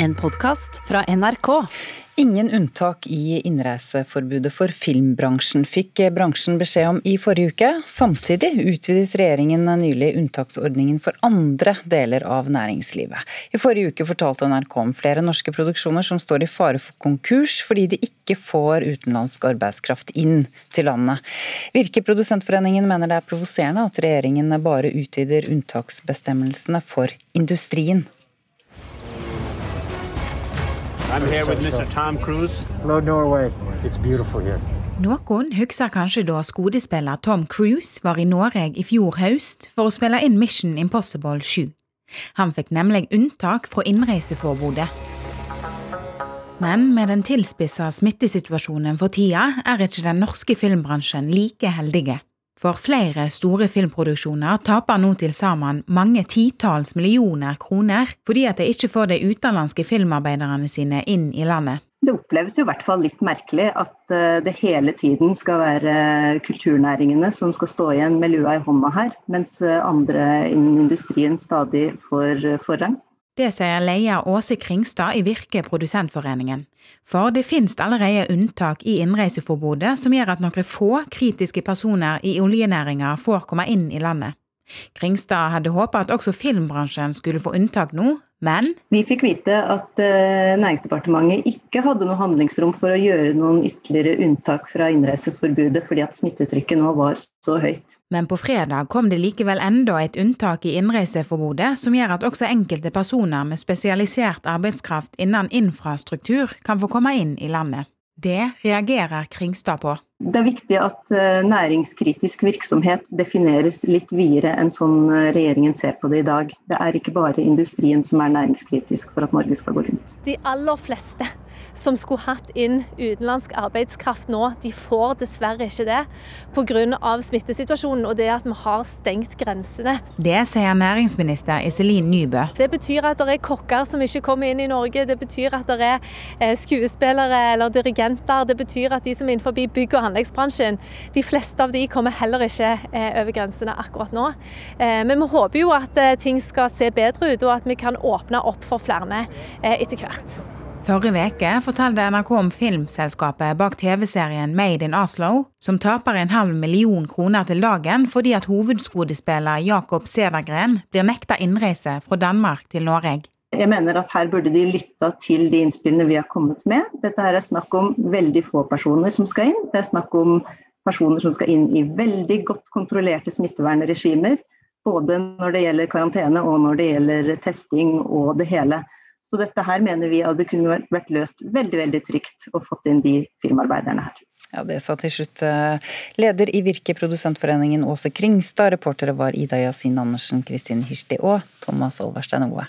En podkast fra NRK. Ingen unntak i innreiseforbudet for filmbransjen, fikk bransjen beskjed om i forrige uke. Samtidig utvidet regjeringen nylig unntaksordningen for andre deler av næringslivet. I forrige uke fortalte NRK om flere norske produksjoner som står i fare for konkurs fordi de ikke får utenlandsk arbeidskraft inn til landet. Virke Produsentforeningen mener det er provoserende at regjeringen bare utvider unntaksbestemmelsene for industrien. Noen husker kanskje da skuespiller Tom Cruise var i Norge i fjor høst for å spille inn Mission Impossible 7. Han fikk nemlig unntak fra innreiseforbudet. Men med den tilspissa smittesituasjonen for tida er ikke den norske filmbransjen like heldige. For flere store filmproduksjoner taper nå til sammen mange titalls millioner kroner fordi at de ikke får de utenlandske filmarbeiderne sine inn i landet. Det oppleves jo i hvert fall litt merkelig at eh, det hele tiden skal være kulturnæringene som skal stå igjen med lua i hånda her, mens eh, andre innen industrien stadig får eh, forrang. Det sier leder Åse Kringstad i Virke Produsentforeningen. For det finnes allerede unntak i innreiseforbudet som gjør at noen få kritiske personer i oljenæringa får komme inn i landet. Kringstad hadde håpet at også filmbransjen skulle få unntak nå, men Vi fikk vite at eh, Næringsdepartementet ikke hadde noe handlingsrom for å gjøre noen ytterligere unntak fra innreiseforbudet fordi at smittetrykket nå var så høyt. Men på fredag kom det likevel enda et unntak i innreiseforbudet som gjør at også enkelte personer med spesialisert arbeidskraft innen infrastruktur kan få komme inn i landet. Det reagerer Kringstad på. Det er viktig at eh, næringskritisk virksomhet defineres litt videre enn sånn eh, regjeringen ser på det i dag. Det er ikke bare industrien som er næringskritisk for at Norge skal gå rundt. De aller fleste som skulle hatt inn utenlandsk arbeidskraft nå, de får dessverre ikke det pga. smittesituasjonen og det at vi har stengt grensene. Det sier næringsminister Iselin Nybø. Det betyr at det er kokker som ikke kommer inn i Norge. Det betyr at det er eh, skuespillere eller dirigenter. Det betyr at de som er innenfor bygg- og anleggsbransjen, de fleste av de kommer heller ikke eh, over grensene akkurat nå. Eh, men vi håper jo at ting skal se bedre ut, og at vi kan åpne opp for flere etter hvert. Forrige uke fortalte NRK om filmselskapet bak TV-serien Made in Oslo, som taper en halv million kroner til dagen fordi at hovedskuespiller Jakob Sedergren blir nekta innreise fra Danmark til Norge. Jeg mener at her burde de lytta til de innspillene vi har kommet med. Dette her er snakk om veldig få personer som skal inn. Det er snakk om personer som skal inn i veldig godt kontrollerte smittevernregimer. Både når det gjelder karantene og når det gjelder testing og det hele. Så dette her mener vi det kunne vært løst veldig veldig trygt og fått inn de filmarbeiderne her. Ja, Det sa til slutt eh, leder i Virke Produsentforeningen Åse Kringstad. Reportere var Ida Yasin Andersen, Kristin Hirsti og Thomas Olverstein Oe.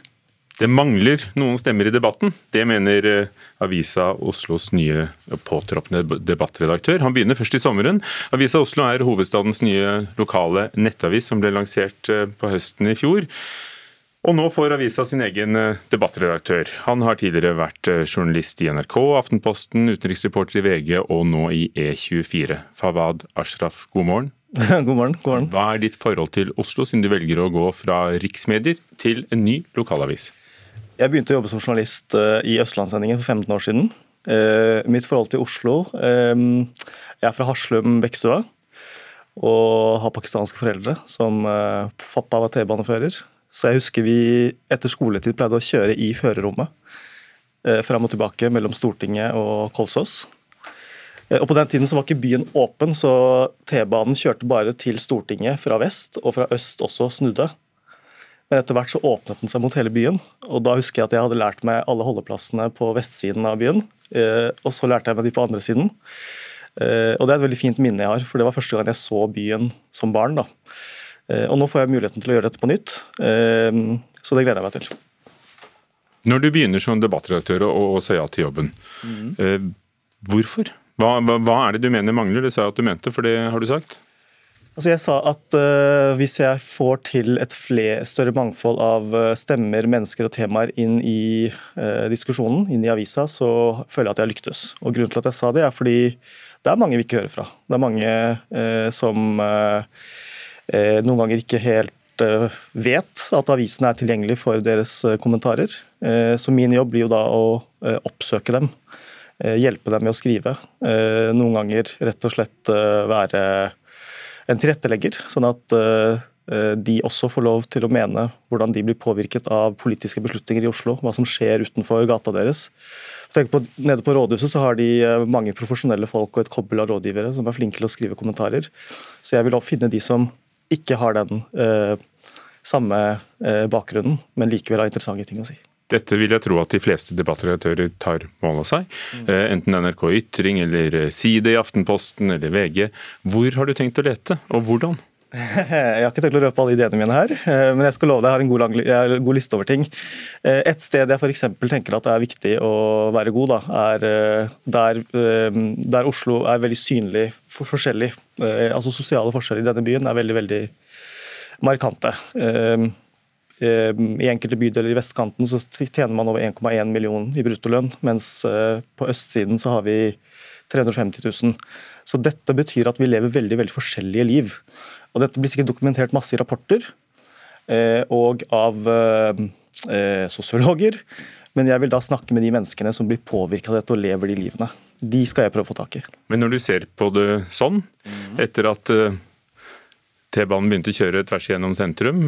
Det mangler noen stemmer i debatten. Det mener eh, avisa Oslos nye påtroppende debattredaktør. Han begynner først i sommeren. Avisa Oslo er hovedstadens nye lokale nettavis som ble lansert eh, på høsten i fjor. Og nå får avisa sin egen eh, debattredaktør. Han har tidligere vært journalist i NRK, Aftenposten, utenriksreporter i VG og nå i E24. Fawad Ashraf, god morgen. god morgen. god morgen. Hva er ditt forhold til Oslo, siden du velger å gå fra riksmedier til en ny lokalavis? Jeg begynte å jobbe som journalist eh, i Østlandssendingen for 15 år siden. Mitt forhold til Oslo Jeg er fra Haslum, Bekstua. og har pakistanske foreldre. Som pappa var T-banefører. Så jeg husker vi etter skoletid pleide å kjøre i førerrommet. Eh, fram og tilbake mellom Stortinget og Kolsås. Eh, og På den tiden så var ikke byen åpen, så T-banen kjørte bare til Stortinget fra vest, og fra øst også snudde. Men etter hvert så åpnet den seg mot hele byen, og da husker jeg at jeg hadde lært meg alle holdeplassene på vestsiden av byen. Eh, og så lærte jeg meg de på andre siden. Eh, og det er et veldig fint minne jeg har, for det var første gang jeg så byen som barn. da. Eh, og nå får jeg muligheten til å gjøre dette på nytt, så det gleder jeg meg til. Når du begynner som debattredaktør og sier ja til jobben, mm. hvorfor? Hva, hva, hva, er det du mener mangler? Det sa jeg at du mente, for det har du sagt? Altså jeg sa at uh, Hvis jeg får til et fler, større mangfold av stemmer, mennesker og temaer inn i uh, diskusjonen, inn i avisa, så føler jeg at jeg lyktes. Og Grunnen til at jeg sa det, er fordi det er mange vi ikke hører fra. Det er mange uh, som Eh, noen ganger ikke helt vet at avisene er tilgjengelig for deres kommentarer. Så min jobb blir jo da å oppsøke dem. Hjelpe dem med å skrive. Noen ganger rett og slett være en tilrettelegger, sånn at de også får lov til å mene hvordan de blir påvirket av politiske beslutninger i Oslo. Hva som skjer utenfor gata deres. På, nede på rådhuset så har de eh, mange profesjonelle folk og et kobbel av rådgivere som er flinke til å skrive kommentarer. Så jeg vil også finne de som ikke har den eh, samme eh, bakgrunnen, men likevel har interessante ting å si. Dette vil jeg tro at de fleste debattredaktører tar mål av seg. Mm. Enten NRK Ytring eller Side i Aftenposten eller VG. Hvor har du tenkt å lete, og hvordan? Jeg har ikke tenkt å røpe alle ideene mine her, eh, men jeg skal love deg, jeg har en god, lang, har en god liste over ting. Eh, et sted jeg f.eks. tenker at det er viktig å være god, da, er eh, der, der, Oslo er veldig synlig for forskjellig. Altså Sosiale forskjeller i denne byen er veldig, veldig markante. I enkelte bydeler i vestkanten så tjener man over 1,1 million i bruttolønn, mens på østsiden så har vi 350 000. Så dette betyr at vi lever veldig, veldig forskjellige liv. Og Dette blir sikkert dokumentert masse i rapporter eh, og av eh, eh, sosiologer. Men jeg vil da snakke med de menneskene som blir påvirka av dette og lever de livene. De skal jeg prøve å få tak i. Men når du ser på det sånn, etter at T-banen begynte å kjøre tvers igjennom sentrum,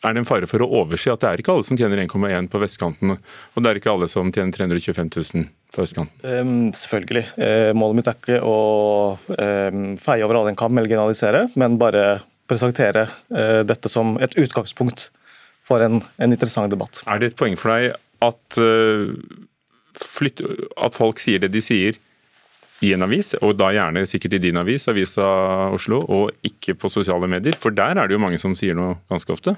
er det en fare for å overse at det er ikke alle som tjener 1,1 på vestkanten, og det er ikke alle som tjener 325 000 på østkanten? Selvfølgelig. Uh, målet mitt er ikke å feie over alle en kam eller generalisere, men bare presentere uh, dette som et utgangspunkt for en, en, interessant debatt. Er det et poeng for deg at, uh, flytt, at folk sier det de sier? i en avis, og da gjerne sikkert i din avis, Avisa Oslo, og ikke på sosiale medier? For der er det jo mange som sier noe ganske ofte?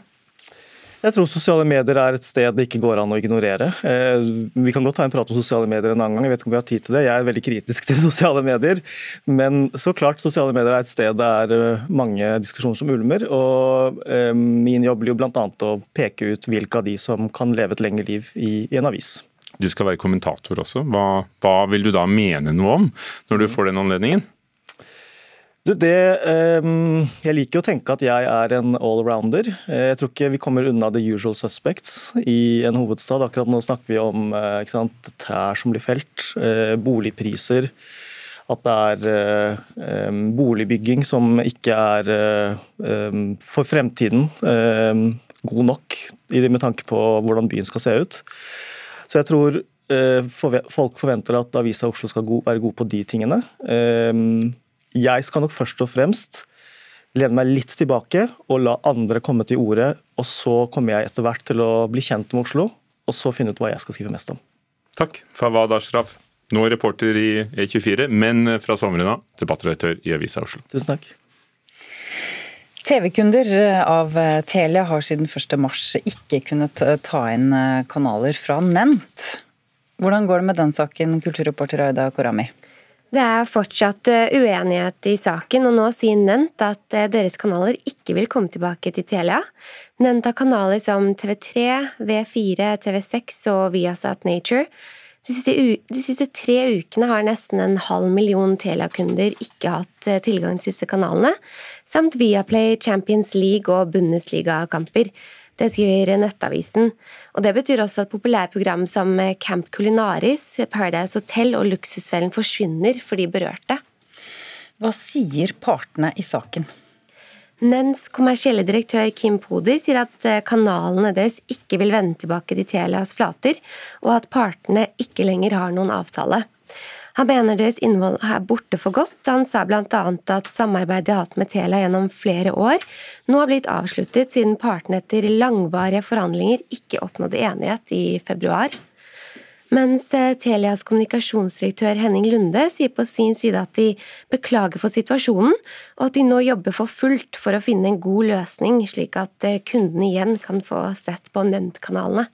Jeg tror sosiale medier er et sted det ikke går an å ignorere. Eh, vi kan godt ta en prat om sosiale medier en annen gang, jeg vet ikke om vi har tid til det. Jeg er veldig kritisk til sosiale medier. Men så klart, sosiale medier er et sted det er eh, mange diskusjoner som ulmer. Og eh, min jobb blir jo bl.a. å peke ut hvilke av de som kan leve et lengre liv i, i en avis. Du skal være kommentator også. Hva, hva vil du da mene noe om når du får den anledningen? Du, det, um, jeg liker å tenke at jeg er en allrounder. Eh, jeg tror ikke vi kommer unna the usual suspects i en hovedstad. Akkurat nå snakker vi om uh, sant, trær som blir felt, uh, boligpriser. At det er um, boligbygging som ikke er um, for fremtiden god nok, med tanke på hvordan byen skal se ut. Så jeg tror folk forventer at Avisa Oslo skal være god på de tingene. Jeg skal nok først og fremst lene meg litt tilbake og la andre komme til orde. Og så kommer jeg etter hvert til å bli kjent med Oslo, og så finne ut hva jeg skal skrive mest om. Takk, Fawad Ashraf. Nå reporter i E24, men fra sommeren av debattredaktør i Avisa Oslo. Tusen takk. TV-kunder av Telia har siden 1.3 ikke kunnet ta inn kanaler fra Nent. Hvordan går det med den saken, kulturreporter Aida Korami? Det er fortsatt eh, uenighet i saken, og nå sier Nent at eh, deres kanaler ikke vil komme tilbake til Telia. Nent har kanaler som TV3, V4, TV6 og Viasat Nature. De siste, de siste tre ukene har nesten en halv million Telia-kunder ikke hatt eh, tilgang til disse kanalene, samt Viaplay, Champions League og Bundesliga-kamper. Det skriver Nettavisen. Og Det betyr også at populærprogram som Camp Culinaris, Paradise Hotel og Luksusfellen forsvinner for de berørte. Hva sier partene i saken? Nens kommersielle direktør Kim Podi sier at eh, kanalene deres ikke vil vende tilbake til Telias flater, og at partene ikke lenger har noen avtale. Han mener deres innhold er borte for godt. Han sa bl.a. at samarbeidet de har hatt med Telia gjennom flere år, nå har blitt avsluttet siden partene etter langvarige forhandlinger ikke oppnådde enighet i februar. Mens eh, Telias kommunikasjonsdirektør Henning Lunde sier på sin side at de beklager for situasjonen, og at de nå jobber for fullt for å finne en god løsning, slik at eh, kundene igjen kan få sett på Nent-kanalene.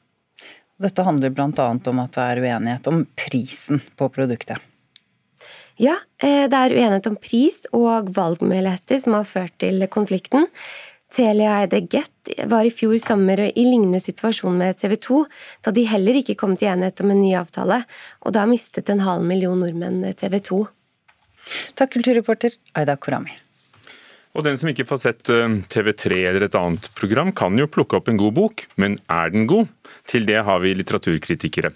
Dette handler bl.a. om at det er uenighet om prisen på produktet. Ja, eh, det er uenighet om pris og valgmuligheter som har ført til konflikten. Telia eide Get var i fjor sommer i lignende situasjon med TV 2, da de heller ikke kom til enighet om en ny avtale, og da mistet en halv million nordmenn TV 2. Takk, kulturreporter Aida Korami. Og den som ikke får sett eh, TV3 eller et annet program, kan jo plukke opp en god bok, men er den god? Til det har vi litteraturkritikere.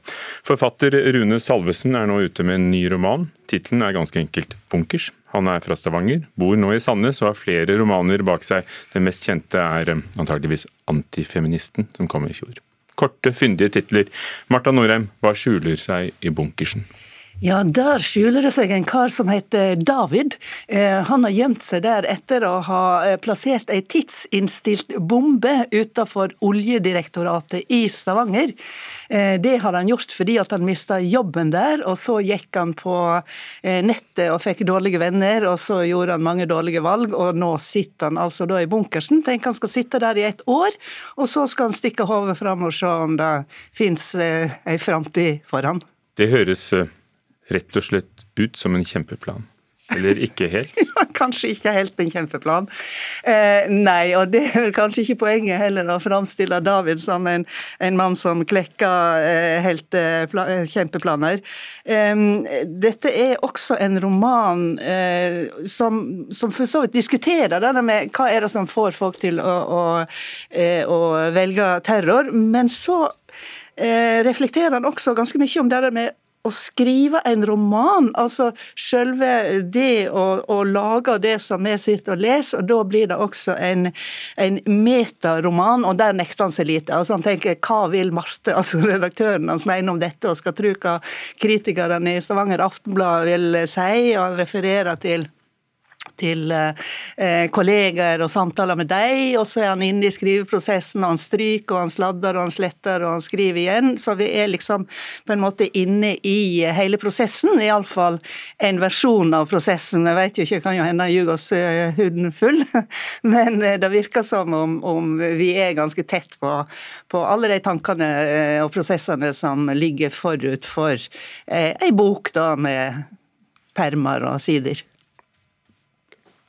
Forfatter Rune Salvesen er nå ute med en ny roman. Tittelen er ganske enkelt 'Bunkers'. Han er fra Stavanger, bor nå i Sandnes og har flere romaner bak seg. Den mest kjente er eh, antageligvis 'Antifeministen', som kom i fjor. Korte, fyndige titler. Marta Norheim, hva skjuler seg i bunkersen? Ja, Der skjuler det seg en kar som heter David. Eh, han har gjemt seg der etter å ha eh, plassert ei tidsinnstilt bombe utenfor Oljedirektoratet i Stavanger. Eh, det har han gjort fordi han mista jobben der, og så gikk han på nettet og fikk dårlige venner, og så gjorde han mange dårlige valg, og nå sitter han altså da i bunkersen. Tenker han skal sitte der i et år, og så skal han stikke hodet fram og se om det fins ei framtid for han. Det høres rett og slett ut som en kjempeplan. Eller ikke helt? kanskje ikke helt en kjempeplan. Eh, nei, og det er vel kanskje ikke poenget heller å framstille David som en, en mann som klekker eh, helt eh, eh kjempeplaner. Eh, dette er også en roman eh, som, som, for så vidt diskuterer det med hva er det som får folk til å, å, å velge terror, men så reflekterer han også ganske mye om det med å skrive en roman, altså selve det å, å, lage det som vi sitter og leser, og da blir det også en, en metaroman, og der nekter han seg lite. Altså Han tenker hva vil Marte, altså redaktøren hans, mene om dette, og skal tro hva kritikerne i Stavanger Aftenblad vil si, og han refererer til til eh, kolleger og samtaler med deg, og så er han inne i skriveprosessen, og han stryker, og han sladder, og han sletter, og han skriver igjen. Så vi er liksom på en måte inne i hele prosessen, iallfall en versjon av prosessen. Jeg vet jo ikke, kan jo hende jeg ljuger oss uh, huden full, men uh, det virker som om, om, vi er ganske tett på, på alle de tankene uh, og prosessene som ligger forut for ei bok da med permer og sider.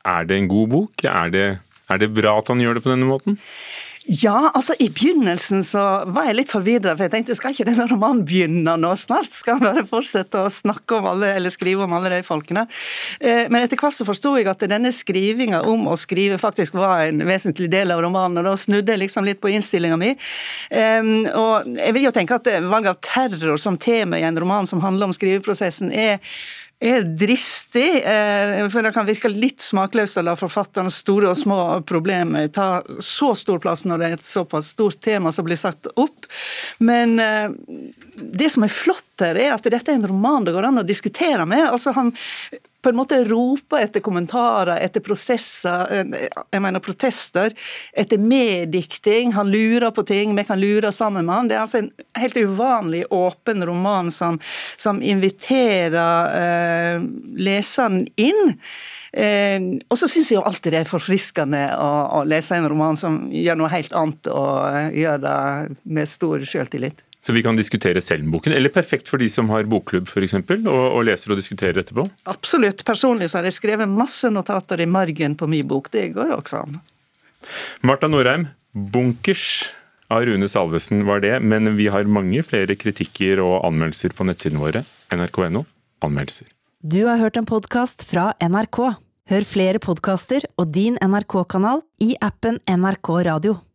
Er det en god bok? Er det, er det bra at han gjør det på denne måten? Ja, altså I begynnelsen så var jeg litt forvirra, for jeg tenkte skal ikke denne romanen begynne nå snart? Skal han bare fortsette å snakke om alle, eller skrive om alle de folkene? Eh, men etter hvert så forsto jeg at denne skrivinga om å skrive faktisk var en vesentlig del av romanen, og da snudde jeg liksom litt på innstillinga mi. Og jeg vil jo tenke at valget av terror som tema i en roman som handler om skriveprosessen, er er dristig, eh, for det kan virke litt smakløst å la forfatterens store og små problemer ta så stor plass når det er et såpass stort tema som blir satt opp. Men eh, det som er flott her, er at dette er en roman det går an å diskutere med. Altså han på en måte roper etter kommentarer, etter prosesser, eh, jeg mener protester, etter meddikting. Han lurer på ting, vi kan lure sammen med han. Det er altså en helt uvanlig åpen roman som, som inviterer eh, leseren inn. Eh, og så syns jeg jo alltid det er forfriskende å, å, lese en roman som gjør noe helt annet, og gjør det med stor selvtillit. Så vi kan diskutere selv boken, eller perfekt for de som har bokklubb f.eks., og, og leser og diskuterer etterpå? Absolutt. Personlig så har jeg skrevet masse notater i margen på min bok. Det går også an. Marta Norheim, 'Bunkers' av Rune Salvesen var det, men vi har mange flere kritikker og anmeldelser på nettsidene våre. nrk.no anmeldelser. Du har hørt en podkast fra NRK. Hør flere podkaster og din NRK-kanal i appen NRK Radio.